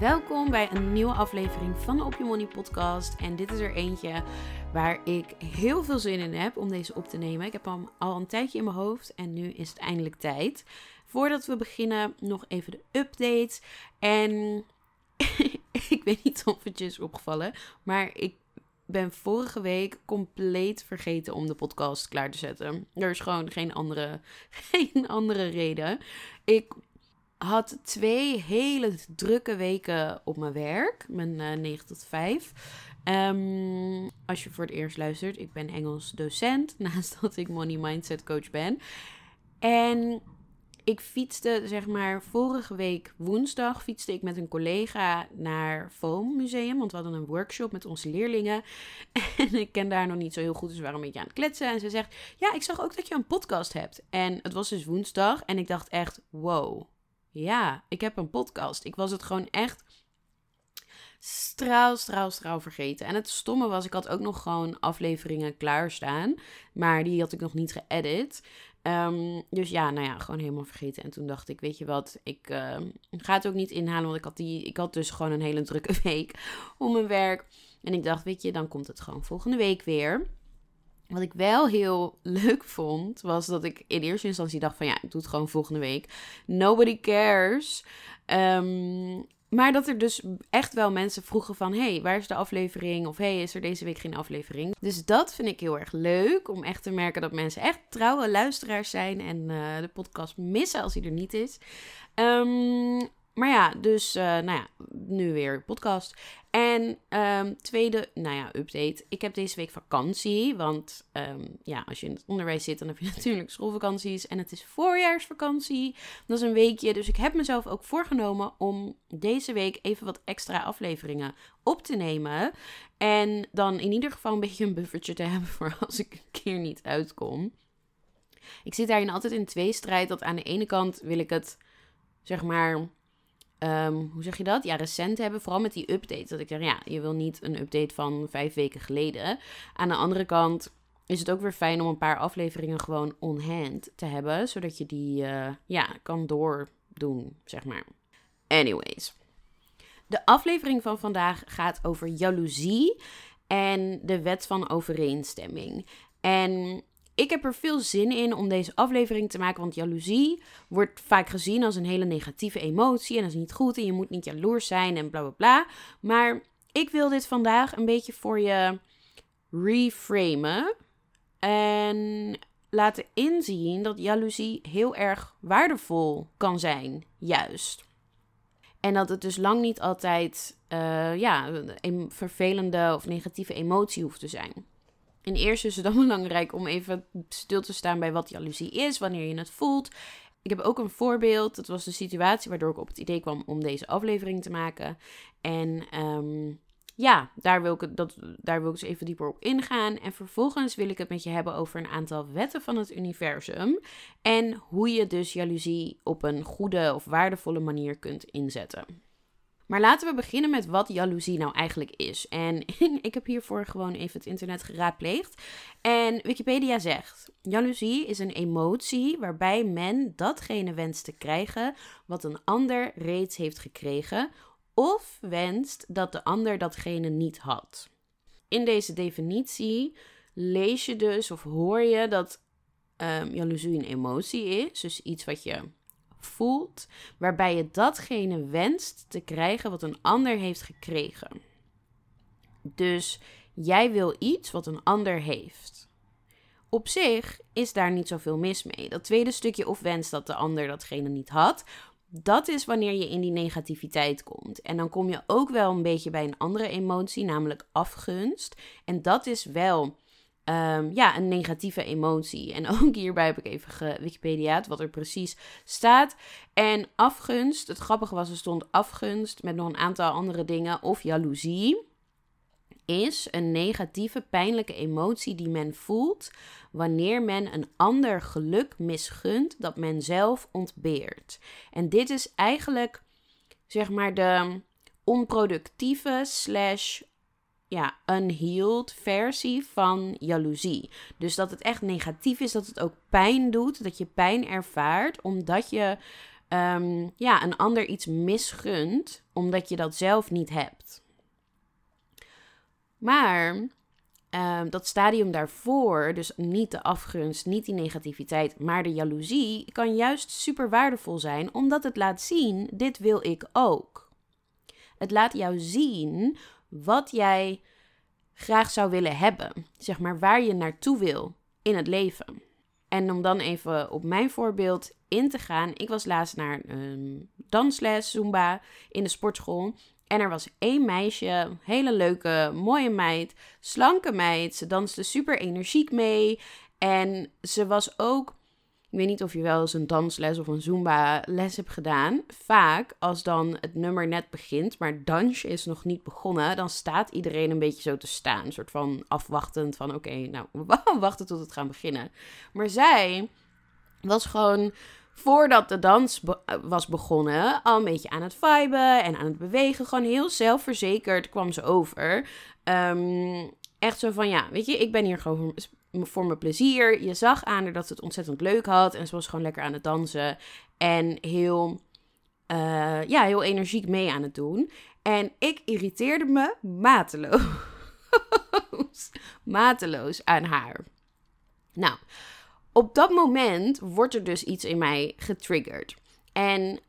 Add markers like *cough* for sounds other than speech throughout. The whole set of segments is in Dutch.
Welkom bij een nieuwe aflevering van de Op Je Money podcast. En dit is er eentje waar ik heel veel zin in heb om deze op te nemen. Ik heb hem al een tijdje in mijn hoofd en nu is het eindelijk tijd. Voordat we beginnen, nog even de update. En *laughs* ik weet niet of het je is opgevallen, maar ik ben vorige week compleet vergeten om de podcast klaar te zetten. Er is gewoon geen andere, *laughs* geen andere reden. Ik had twee hele drukke weken op mijn werk. Mijn uh, 9 tot 5. Um, als je voor het eerst luistert, ik ben Engels docent. *laughs* Naast dat ik money mindset coach ben. En ik fietste, zeg maar, vorige week woensdag fietste ik met een collega naar Foam Museum. Want we hadden een workshop met onze leerlingen. *laughs* En ik ken daar nog niet zo heel goed, dus we waren een beetje aan het kletsen. En ze zegt, ja, ik zag ook dat je een podcast hebt. En het was dus woensdag. En ik dacht echt, wow, ja, ik heb een podcast. Ik was het gewoon echt straal, straal, straal vergeten. En het stomme was, ik had ook nog gewoon afleveringen klaarstaan. Maar die had ik nog niet geëdit. Um, dus ja, nou ja, gewoon helemaal vergeten. En toen dacht ik, weet je wat, ik uh, ga het ook niet inhalen. Want ik had, die, ik had dus gewoon een hele drukke *laughs* week om mijn werk. En ik dacht, weet je, dan komt het gewoon volgende week weer. Wat ik wel heel leuk vond, was dat ik in eerste instantie dacht van ja, ik doe het gewoon volgende week. Nobody cares. Um, maar dat er dus echt wel mensen vroegen van... hey, waar is de aflevering? Of hey, is er deze week geen aflevering? Dus dat vind ik heel erg leuk. Om echt te merken dat mensen echt trouwe luisteraars zijn... en uh, de podcast missen als hij er niet is. Um, maar ja, dus uh, nou ja, nu weer podcast. En um, tweede, nou ja, update. Ik heb deze week vakantie. Want um, ja, als je in het onderwijs zit, dan heb je *laughs* natuurlijk schoolvakanties. En het is voorjaarsvakantie. Dat is een weekje. Dus ik heb mezelf ook voorgenomen om deze week even wat extra afleveringen op te nemen. En dan in ieder geval een *laughs* beetje een buffertje te hebben voor als ik een keer niet uitkom. Ik zit daarin altijd in twee strijd. Dat aan de ene kant wil ik het, zeg maar Um, hoe zeg je dat? Ja, recent hebben. Vooral met die updates. Dat ik zeg, ja, je wil niet een update van vijf weken geleden. Aan de andere kant is het ook weer fijn om een paar afleveringen gewoon on hand te hebben. Zodat je die, uh, ja, kan doordoen, zeg maar. Anyways. De aflevering van vandaag gaat over jaloezie en de wet van overeenstemming. En ik heb er veel zin in om deze aflevering te maken, want jaloezie wordt vaak gezien als een hele negatieve emotie en dat is niet goed en je moet niet jaloers zijn en bla bla bla. Maar ik wil dit vandaag een beetje voor je reframen en laten inzien dat jaloezie heel erg waardevol kan zijn, juist. En dat het dus lang niet altijd uh, ja, een vervelende of negatieve emotie hoeft te zijn. In eerste is het *laughs* dan belangrijk om even stil te staan bij wat jaloezie is, wanneer je het voelt. Ik heb ook een voorbeeld. Dat was de situatie waardoor ik op het idee kwam om deze aflevering te maken. En um, ja, daar wil, ik, dat, daar wil ik dus even dieper op ingaan. En vervolgens wil ik het met je hebben over een aantal wetten van het universum. En hoe je dus jaloezie op een goede of waardevolle manier kunt inzetten. Maar laten we beginnen met wat jaloezie nou eigenlijk is. En *laughs* ik heb hiervoor gewoon even het internet geraadpleegd. En Wikipedia zegt: Jaloezie is een emotie waarbij men datgene wenst te krijgen wat een ander reeds heeft gekregen, of wenst dat de ander datgene niet had. In deze definitie lees je dus of hoor je dat um, jaloezie een emotie is, dus iets wat je voelt, waarbij je datgene wenst te krijgen wat een ander heeft gekregen. Dus jij wil iets wat een ander heeft. op zich is daar niet zoveel mis mee. Dat tweede stukje of wens dat de ander datgene niet had, dat is wanneer je in die negativiteit komt. En dan kom je ook wel een beetje bij een andere emotie, namelijk afgunst. En dat is wel um, ja, een negatieve emotie. En *laughs* ook hierbij heb ik even gewikipediaat wat er precies staat. En afgunst, het grappige was, er stond afgunst met nog een aantal andere dingen. Of jaloezie is een negatieve, pijnlijke emotie die men voelt wanneer men een ander geluk misgunt dat men zelf ontbeert. En dit is eigenlijk, zeg maar, de onproductieve slash ja, unhealed versie van jaloezie. Dus dat het echt negatief is, dat het ook pijn doet, dat je pijn ervaart, omdat je ehm, ja, een ander iets misgunt, omdat je dat zelf niet hebt. Maar ehm, dat stadium daarvoor, dus niet de afgunst, niet die negativiteit, maar de jaloezie, kan juist super waardevol zijn, omdat het laat zien: dit wil ik ook. Het laat jou zien wat jij graag zou willen hebben. Zeg maar waar je naartoe wil in het leven. En om dan even op mijn voorbeeld in te gaan. Ik was laatst naar een dansles, Zumba, in de sportschool. En er was één meisje, hele leuke, mooie meid, slanke meid. Ze danste super energiek mee. En ze was ook ik weet niet of je wel eens een dansles of een Zumba-les hebt gedaan. Vaak, als dan het nummer net begint, maar dansje is nog niet begonnen, dan staat iedereen een beetje zo te staan. Een soort van afwachtend van, oké, nou, *laughs* we wachten tot het gaan beginnen. Maar zij was gewoon, voordat de dans was begonnen, al een beetje aan het viben en aan het bewegen. Gewoon heel zelfverzekerd kwam ze over. Ehm, echt zo van, ja, weet je, ik ben hier gewoon voor mijn plezier. Je zag aan haar dat ze het ontzettend leuk had. En ze was gewoon lekker aan het dansen. En heel, uh, ja, heel energiek mee aan het doen. En ik irriteerde me mateloos. *laughs* mateloos aan haar. Nou, op dat moment wordt er dus iets in mij getriggerd. En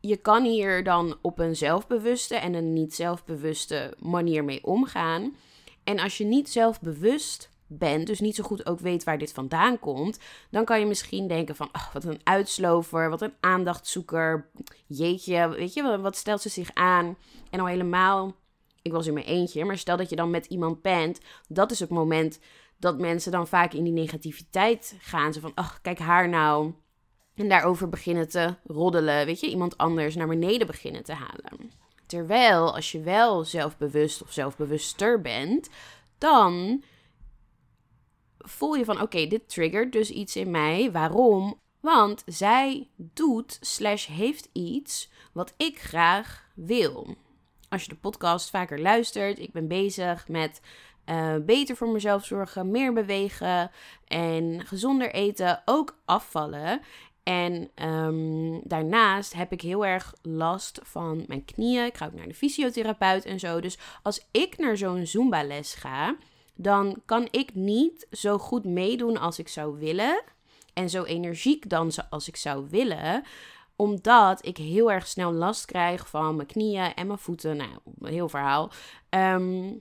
je kan hier dan op een zelfbewuste en een niet zelfbewuste manier mee omgaan. En als je niet zelfbewust bent, dus niet zo goed ook weet waar dit vandaan komt, dan kan je misschien denken van, wat een uitslover, wat een aandachtzoeker, jeetje, weet je, wat stelt ze zich aan? En al helemaal, ik was in mijn eentje, maar stel dat je dan met iemand bent, dat is het moment dat mensen dan vaak in die negativiteit gaan. Ze van, oh, kijk haar nou. En daarover beginnen te roddelen, weet je, iemand anders naar beneden beginnen te halen. Terwijl als je wel zelfbewust of zelfbewuster bent, dan voel je van oké, dit triggert dus iets in mij. Waarom? Want zij doet slash heeft iets wat ik graag wil. Als je de podcast vaker luistert, ik ben bezig met uh, beter voor mezelf zorgen, meer bewegen en gezonder eten, ook afvallen. En um, daarnaast heb ik heel erg last van mijn knieën. Ik ga ook naar de fysiotherapeut en zo. Dus als ik naar zo'n Zumba-les ga, dan kan ik niet zo goed meedoen als ik zou willen. En zo energiek dansen als ik zou willen. Omdat ik heel erg snel last krijg van mijn knieën en mijn voeten. Nou, heel verhaal. Ehm,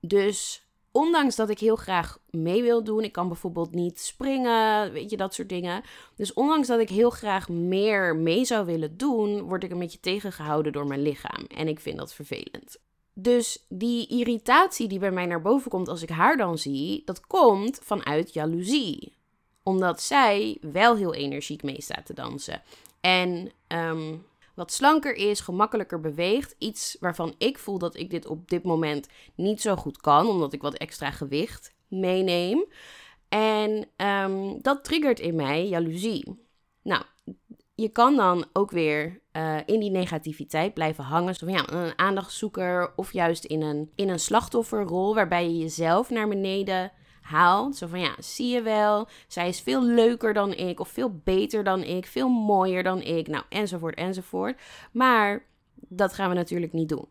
dus ondanks dat ik heel graag mee wil doen, ik kan bijvoorbeeld niet springen, weet je, dat soort dingen. Dus ondanks dat ik heel graag meer mee zou willen doen, word ik een beetje tegengehouden door mijn lichaam. En ik vind dat vervelend. Dus die irritatie die bij mij naar boven komt als ik haar dan zie, dat komt vanuit jaloezie. Omdat zij wel heel energiek mee staat te dansen. En ehm, wat slanker is, gemakkelijker beweegt. Iets waarvan ik voel dat ik dit op dit moment niet zo goed kan, omdat ik wat extra gewicht meeneem. En um, dat triggert in mij jaloezie. Nou, je kan dan ook weer uh, in die negativiteit blijven hangen. Zo van ja, een aandachtzoeker of juist in een, in een slachtofferrol waarbij je jezelf naar beneden haalt. Zo van ja, zie je wel, zij is veel leuker dan ik of veel beter dan ik, veel mooier dan ik, nou enzovoort enzovoort. Maar dat gaan we natuurlijk niet doen.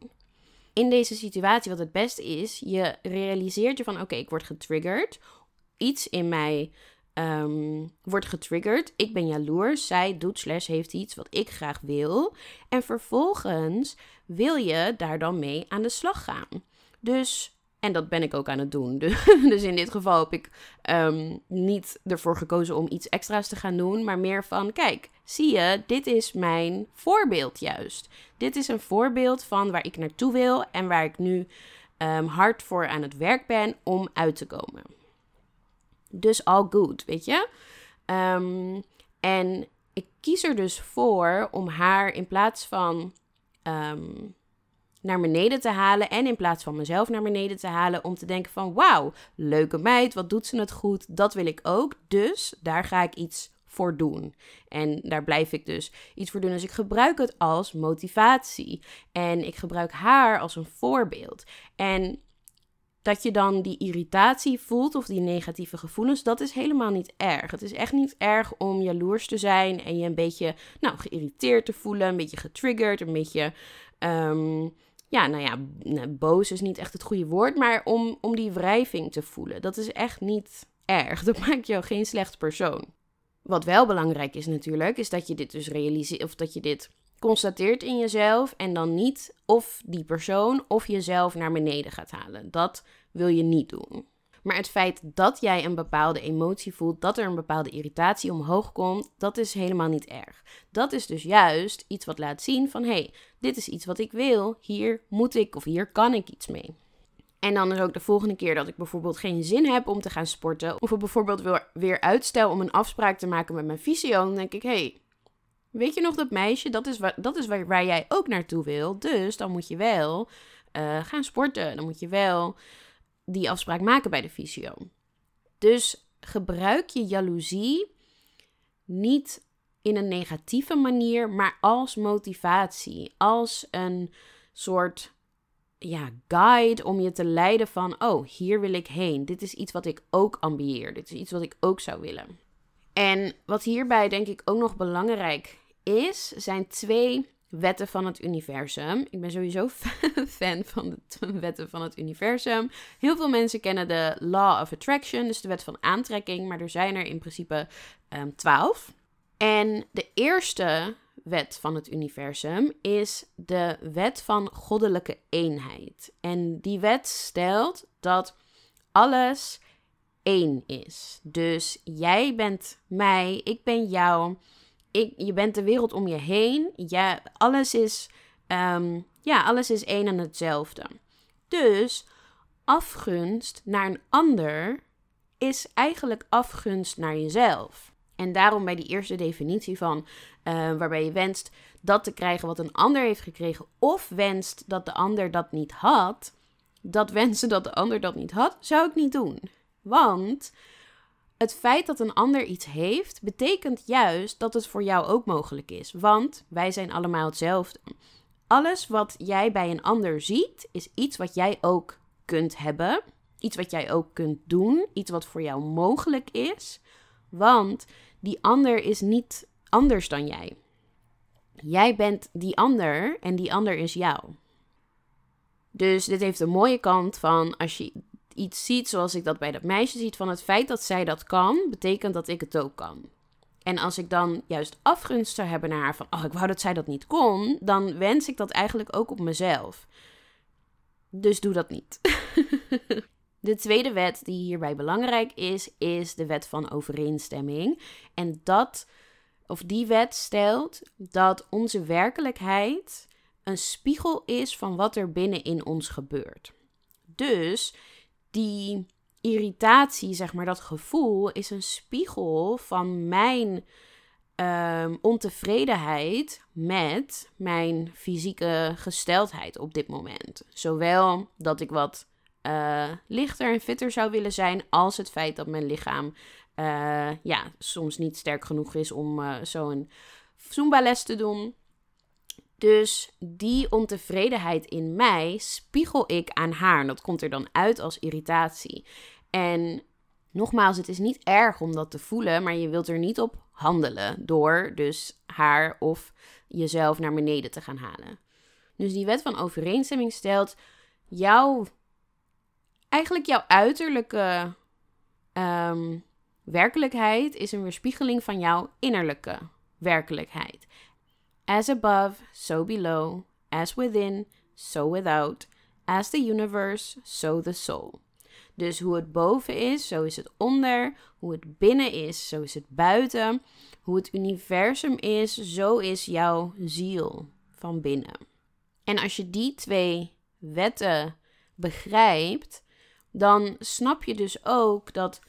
In deze situatie wat het beste is, je realiseert je van oké, ik word getriggerd. Iets in mij um, wordt getriggerd. Ik ben jaloers. Zij doet slash heeft iets wat ik graag wil. En vervolgens wil je daar dan mee aan de slag gaan. Dus En dat ben ik ook aan het doen. *laughs* Dus in dit geval heb ik ehm, niet ervoor gekozen om iets extra's te gaan doen, maar meer van: kijk, zie je, dit is mijn voorbeeld juist. Dit is een voorbeeld van waar ik naartoe wil en waar ik nu um, hard voor aan het werk ben om uit te komen. Dus all good, weet je? Um, en ik kies er dus voor om haar in plaats van um, naar beneden te halen en in plaats van mezelf naar beneden te halen om te denken van wauw, leuke meid, wat doet ze het goed, dat wil ik ook. Dus daar ga ik iets voor doen. En daar blijf ik dus iets voor doen. Dus ik gebruik het als motivatie. En ik gebruik haar als een voorbeeld. En dat je dan die irritatie voelt of die negatieve gevoelens, dat is helemaal niet erg. Het is echt niet erg om jaloers te zijn en je een beetje nou, geïrriteerd te voelen, een beetje getriggerd, een beetje. Ehm, ja, nou ja, boos is niet echt het goede woord, maar om, om die wrijving te voelen. Dat is echt niet erg. *laughs* Dat maakt jou geen slecht persoon. Wat wel belangrijk is natuurlijk, is dat je dit dus realiseert, of dat je dit constateert in jezelf en dan niet of die persoon of jezelf naar beneden gaat halen. Dat wil je niet doen. Maar het feit dat jij een bepaalde emotie voelt, dat er een bepaalde irritatie omhoog komt, dat is helemaal niet erg. Dat is dus juist iets wat laat zien van hé, hey, dit is iets wat ik wil, hier moet ik of hier kan ik iets mee. En dan is ook de volgende keer dat ik bijvoorbeeld geen zin heb om te gaan sporten, of bijvoorbeeld weer uitstel om een afspraak te maken met mijn fysio, dan denk ik hé, hey, weet je nog dat meisje, dat is, waar, dat is waar, jij ook naartoe wil, dus dan moet je wel uh, gaan sporten, dan moet je wel die afspraak maken bij de fysio. Dus gebruik je jaloezie niet in een negatieve manier, maar als motivatie, als een soort ja, guide om je te leiden van, oh, hier wil ik heen. Dit is iets wat ik ook ambieer. Dit is iets wat ik ook zou willen. En wat hierbij denk ik ook nog belangrijk is, zijn twee wetten van het universum. Ik ben sowieso *laughs* fan van de wetten van het universum. Heel veel mensen kennen de Law of Attraction, dus de wet van aantrekking, maar er zijn er in principe um, twaalf. En de eerste wet van het universum is de wet van goddelijke eenheid. En die wet stelt dat alles één is. Dus jij bent mij, ik ben jou ik, je bent de wereld om je heen. Ja, alles is, um, ja, alles is één en hetzelfde. Dus afgunst naar een ander is eigenlijk afgunst naar jezelf. En daarom bij die eerste definitie van uh, waarbij je wenst dat te krijgen wat een ander heeft gekregen, of wenst dat de ander dat niet had, dat wensen dat de ander dat niet had, zou ik niet doen. Want het feit dat een ander iets heeft, betekent juist dat het voor jou ook mogelijk is. Want wij zijn allemaal hetzelfde. Alles wat jij bij een ander ziet, is iets wat jij ook kunt hebben. Iets wat jij ook kunt doen. Iets wat voor jou mogelijk is. Want die ander is niet anders dan jij. Jij bent die ander en die ander is jou. Dus dit heeft een mooie kant van als je iets ziet zoals ik dat bij dat meisje ziet, van het feit dat zij dat kan, betekent dat ik het ook kan. En als ik dan juist afgunst zou hebben naar haar van, oh, ik wou dat zij dat niet kon, dan wens ik dat eigenlijk ook op mezelf. Dus doe dat niet. *laughs* de tweede wet die hierbij belangrijk is, is de wet van overeenstemming. En dat, of die wet stelt dat onze werkelijkheid een spiegel is van wat er binnenin ons gebeurt. Dus die irritatie, zeg maar, dat gevoel, is een spiegel van mijn um, ontevredenheid met mijn fysieke gesteldheid op dit moment. Zowel dat ik wat uh, lichter en fitter zou willen zijn, als het feit dat mijn lichaam uh, ja, soms niet sterk genoeg is om uh, zo'n Zumba-les te doen. Dus die ontevredenheid in mij spiegel ik aan haar. Dat komt er dan uit als irritatie. En nogmaals, het is niet erg om dat te voelen, maar je wilt er niet op handelen door dus haar of jezelf naar beneden te gaan halen. Dus die wet van overeenstemming stelt jouw, eigenlijk jouw uiterlijke um, werkelijkheid is een weerspiegeling van jouw innerlijke werkelijkheid. As above, so below. As within, so without. As the universe, so the soul. Dus hoe het boven is, zo is het onder. Hoe het binnen is, zo is het buiten. Hoe het universum is, zo is jouw ziel van binnen. En als je die twee wetten begrijpt, dan snap je dus ook dat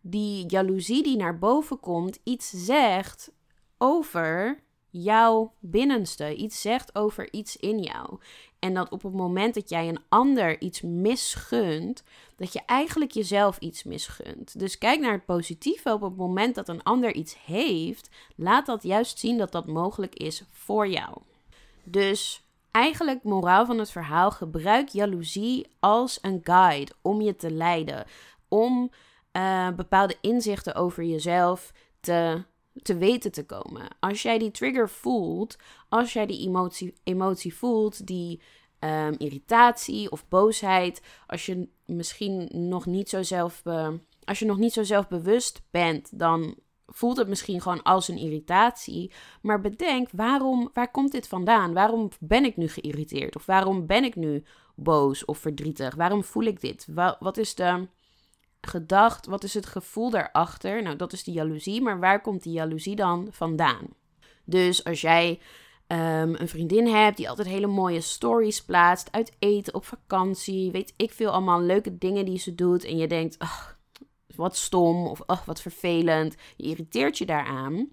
die jaloezie die naar boven komt iets zegt over jouw binnenste, iets zegt over iets in jou. En dat op het moment dat jij een ander iets misgunt, dat je eigenlijk jezelf iets misgunt. Dus kijk naar het positieve. Op het moment dat een ander iets heeft, laat dat juist zien dat dat mogelijk is voor jou. Dus eigenlijk, moraal van het verhaal, gebruik jaloezie als een guide om je te leiden. Om uh, bepaalde inzichten over jezelf te te weten te komen. Als jij die trigger voelt, als jij die emotie, emotie voelt, die um, irritatie of boosheid, als je misschien nog niet zo zelf, als je nog niet zo zelfbewust bent, dan voelt het misschien gewoon als een irritatie. Maar bedenk, waarom, waar komt dit vandaan? Waarom ben ik nu geïrriteerd? Of waarom ben ik nu boos of verdrietig? Waarom voel ik dit? Wat is de gedacht, wat is het gevoel daarachter? Nou, dat is die jaloezie, maar waar komt die jaloezie dan vandaan? Dus als jij um, een vriendin hebt die altijd hele mooie stories plaatst, uit eten, op vakantie, weet ik veel allemaal leuke dingen die ze doet en je denkt, ach, wat stom of ach, wat vervelend, je irriteert je daaraan.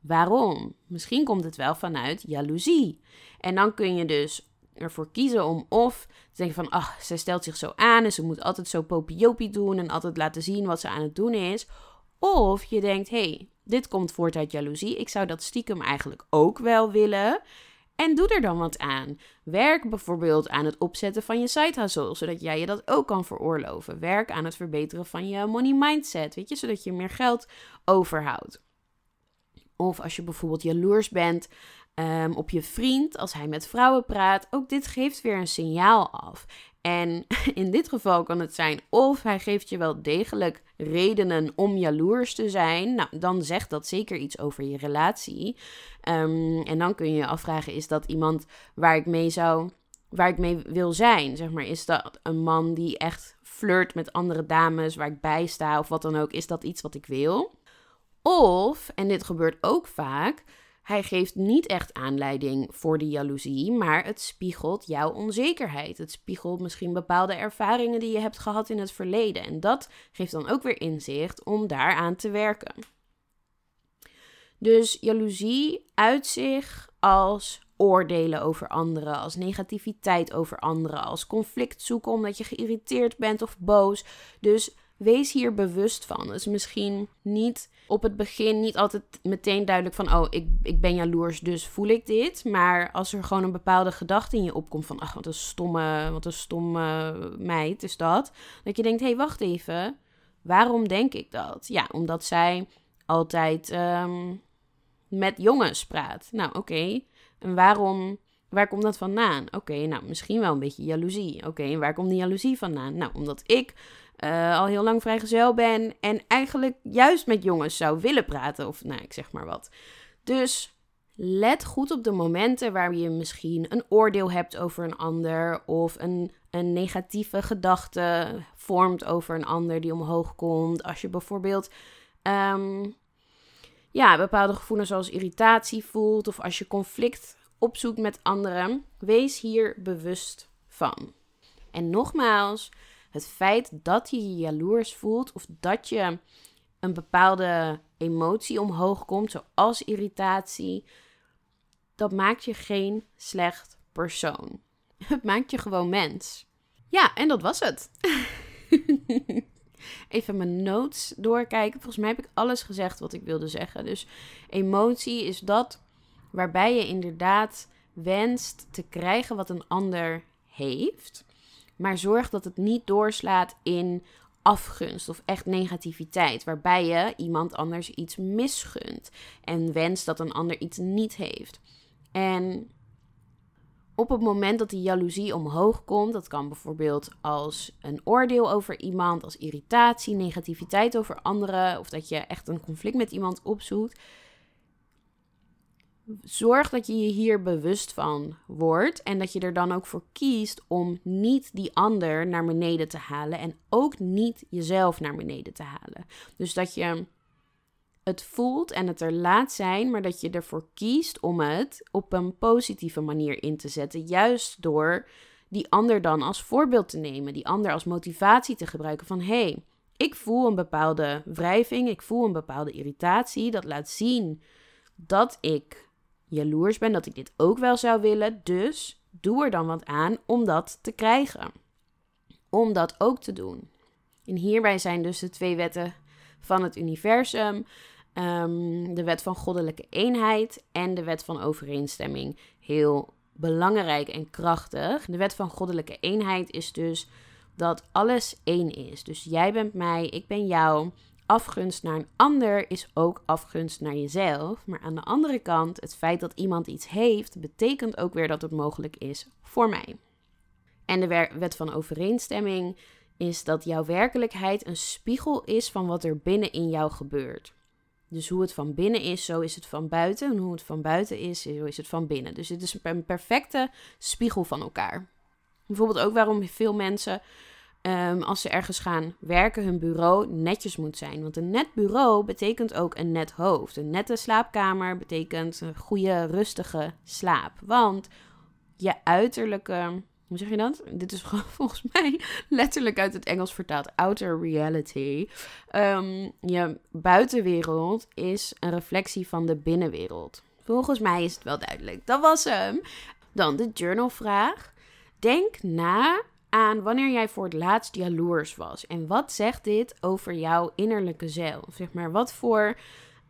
Waarom? Misschien komt het wel vanuit jaloezie. En dan kun je dus ervoor kiezen om of te denken van, ach, zij stelt zich zo aan en ze moet altijd zo popiopie doen en altijd laten zien wat ze aan het doen is. Of je denkt, hey, dit komt voort uit jaloezie. Ik zou dat stiekem eigenlijk ook wel willen. En doe er dan wat aan. Werk bijvoorbeeld aan het opzetten van je side hustle, zodat jij je dat ook kan veroorloven. Werk aan het verbeteren van je money mindset, weet je, zodat je meer geld overhoudt. Of als je bijvoorbeeld jaloers bent Ehm, op je vriend als hij met vrouwen praat. Ook dit geeft weer een signaal af. En *laughs* in dit geval kan het zijn of hij geeft je wel degelijk redenen om jaloers te zijn. Nou, dan zegt dat zeker iets over je relatie. Ehm, en dan kun je je afvragen: is dat iemand waar ik mee zou, waar ik mee wil zijn? Zeg maar, is dat een man die echt flirt met andere dames waar ik bij sta of wat dan ook? Is dat iets wat ik wil? Of, en dit gebeurt ook vaak hij geeft niet echt aanleiding voor die jaloezie, maar het spiegelt jouw onzekerheid. Het spiegelt misschien bepaalde ervaringen die je hebt gehad in het verleden. En dat geeft dan ook weer inzicht om daaraan te werken. Dus jaloezie uit zich als oordelen over anderen, als negativiteit over anderen, als conflict zoeken omdat je geïrriteerd bent of boos. Dus wees hier bewust van. Is misschien niet op het begin niet altijd meteen duidelijk van, oh, ik, ik ben jaloers, dus voel ik dit. Maar als er gewoon een bepaalde gedachte in je opkomt van, ach, wat een stomme, wat een stomme meid is dat. Dat je denkt, hé, hey, wacht even, waarom denk ik dat? Ja, omdat zij altijd um, met jongens praat. Nou, oké. En waarom, waar komt dat vandaan? Oké, nou, misschien wel een beetje jaloezie. Oké, en waar komt die jaloezie vandaan? Nou, omdat ik uh, al heel lang vrijgezel ben en eigenlijk juist met jongens zou willen praten. Of nou, ik zeg maar wat. Dus let goed op de momenten waar je misschien een oordeel hebt over een ander of een, een negatieve gedachte vormt over een ander die omhoog komt. Als je bijvoorbeeld um, ja, bepaalde gevoelens zoals irritatie voelt of als je conflict opzoekt met anderen, wees hier bewust van. En nogmaals, het feit dat je je jaloers voelt of dat je een bepaalde emotie omhoog komt, zoals irritatie, dat maakt je geen slecht persoon. *laughs* Het maakt je gewoon mens. Ja, en dat was het. *laughs* Even mijn notes doorkijken. Volgens mij heb ik alles gezegd wat ik wilde zeggen. Dus emotie is dat waarbij je inderdaad wenst te krijgen wat een ander heeft. Maar zorg dat het niet doorslaat in afgunst of echt negativiteit, waarbij je iemand anders iets misgunt en wenst dat een ander iets niet heeft. En op het moment dat die jaloezie omhoog komt, dat kan bijvoorbeeld als een oordeel over iemand, als irritatie, negativiteit over anderen, of dat je echt een conflict met iemand opzoekt. Zorg dat je je hier bewust van wordt en dat je er dan ook voor kiest om niet die ander naar beneden te halen en ook niet jezelf naar beneden te halen. Dus dat je het voelt en het er laat zijn, maar dat je ervoor kiest om het op een positieve manier in te zetten, juist door die ander dan als voorbeeld te nemen, die ander als motivatie te gebruiken van hé, hey, ik voel een bepaalde wrijving, ik voel een bepaalde irritatie, dat laat zien dat ik jaloers ben, dat ik dit ook wel zou willen. Dus doe er dan wat aan om dat te krijgen. Om dat ook te doen. En hierbij zijn dus de twee wetten van het universum. Ehm, de wet van goddelijke eenheid en de wet van overeenstemming. Heel belangrijk en krachtig. De wet van goddelijke eenheid is dus dat alles één is. Dus jij bent mij, ik ben jou afgunst naar een ander is ook afgunst naar jezelf. Maar aan de andere kant, het feit dat iemand iets heeft, betekent ook weer dat het mogelijk is voor mij. En de wet van overeenstemming is dat jouw werkelijkheid een spiegel is van wat er binnen in jou gebeurt. Dus hoe het van binnen is, zo is het van buiten. En hoe het van buiten is, zo is het van binnen. Dus het is een perfecte spiegel van elkaar. Bijvoorbeeld ook waarom veel mensen Ehm, als ze ergens gaan werken, hun bureau netjes moet zijn. Want een net bureau betekent ook een net hoofd. Een nette slaapkamer betekent een goede, rustige slaap. Want je uiterlijke. Hoe zeg je dat? Dit is *laughs* volgens mij letterlijk uit het Engels vertaald. Outer reality. Um, je buitenwereld is een reflectie van de binnenwereld. Volgens mij is het wel duidelijk. Dat was hem. Dan de journalvraag. Denk na wanneer jij voor het laatst jaloers was. En wat zegt dit over jouw innerlijke zelf? Zeg maar, wat voor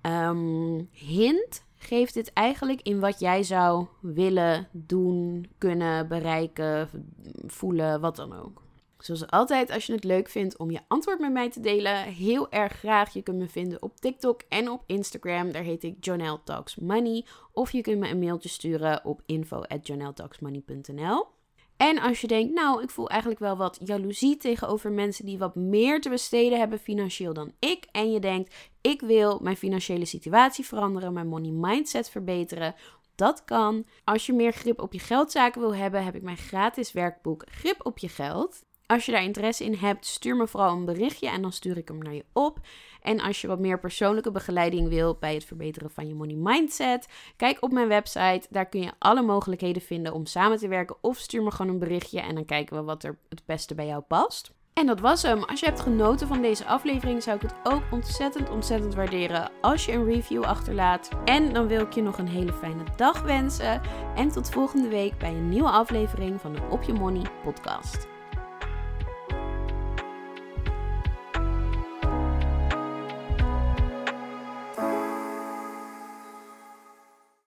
um, hint geeft dit eigenlijk in wat jij zou willen doen, kunnen bereiken, voelen, wat dan ook? Zoals altijd, als je het leuk vindt om je antwoord met mij te delen, heel erg graag. Je kunt me vinden op TikTok en op Instagram. Daar heet ik Jonelle Talks Money. Of je kunt me een mailtje sturen op info at en als je denkt, nou, ik voel eigenlijk wel wat jaloezie tegenover mensen die wat meer te besteden hebben financieel dan ik. En je denkt, ik wil mijn financiële situatie veranderen, mijn money mindset verbeteren. Dat kan. Als je meer grip op je geldzaken wil hebben, heb ik mijn gratis werkboek Grip op je geld. Als je daar interesse in hebt, stuur me vooral een berichtje en dan stuur ik hem naar je op. En als je wat meer persoonlijke begeleiding wil bij het verbeteren van je money mindset, kijk op mijn website. Daar kun je alle mogelijkheden vinden om samen te werken. Of stuur me gewoon een berichtje en dan kijken we wat er het beste bij jou past. En dat was hem. Als je hebt genoten van deze aflevering, zou ik het ook ontzettend, ontzettend waarderen als je een review achterlaat. En dan wil ik je nog een hele fijne dag wensen. En tot volgende week bij een nieuwe aflevering van de Op Je Money podcast.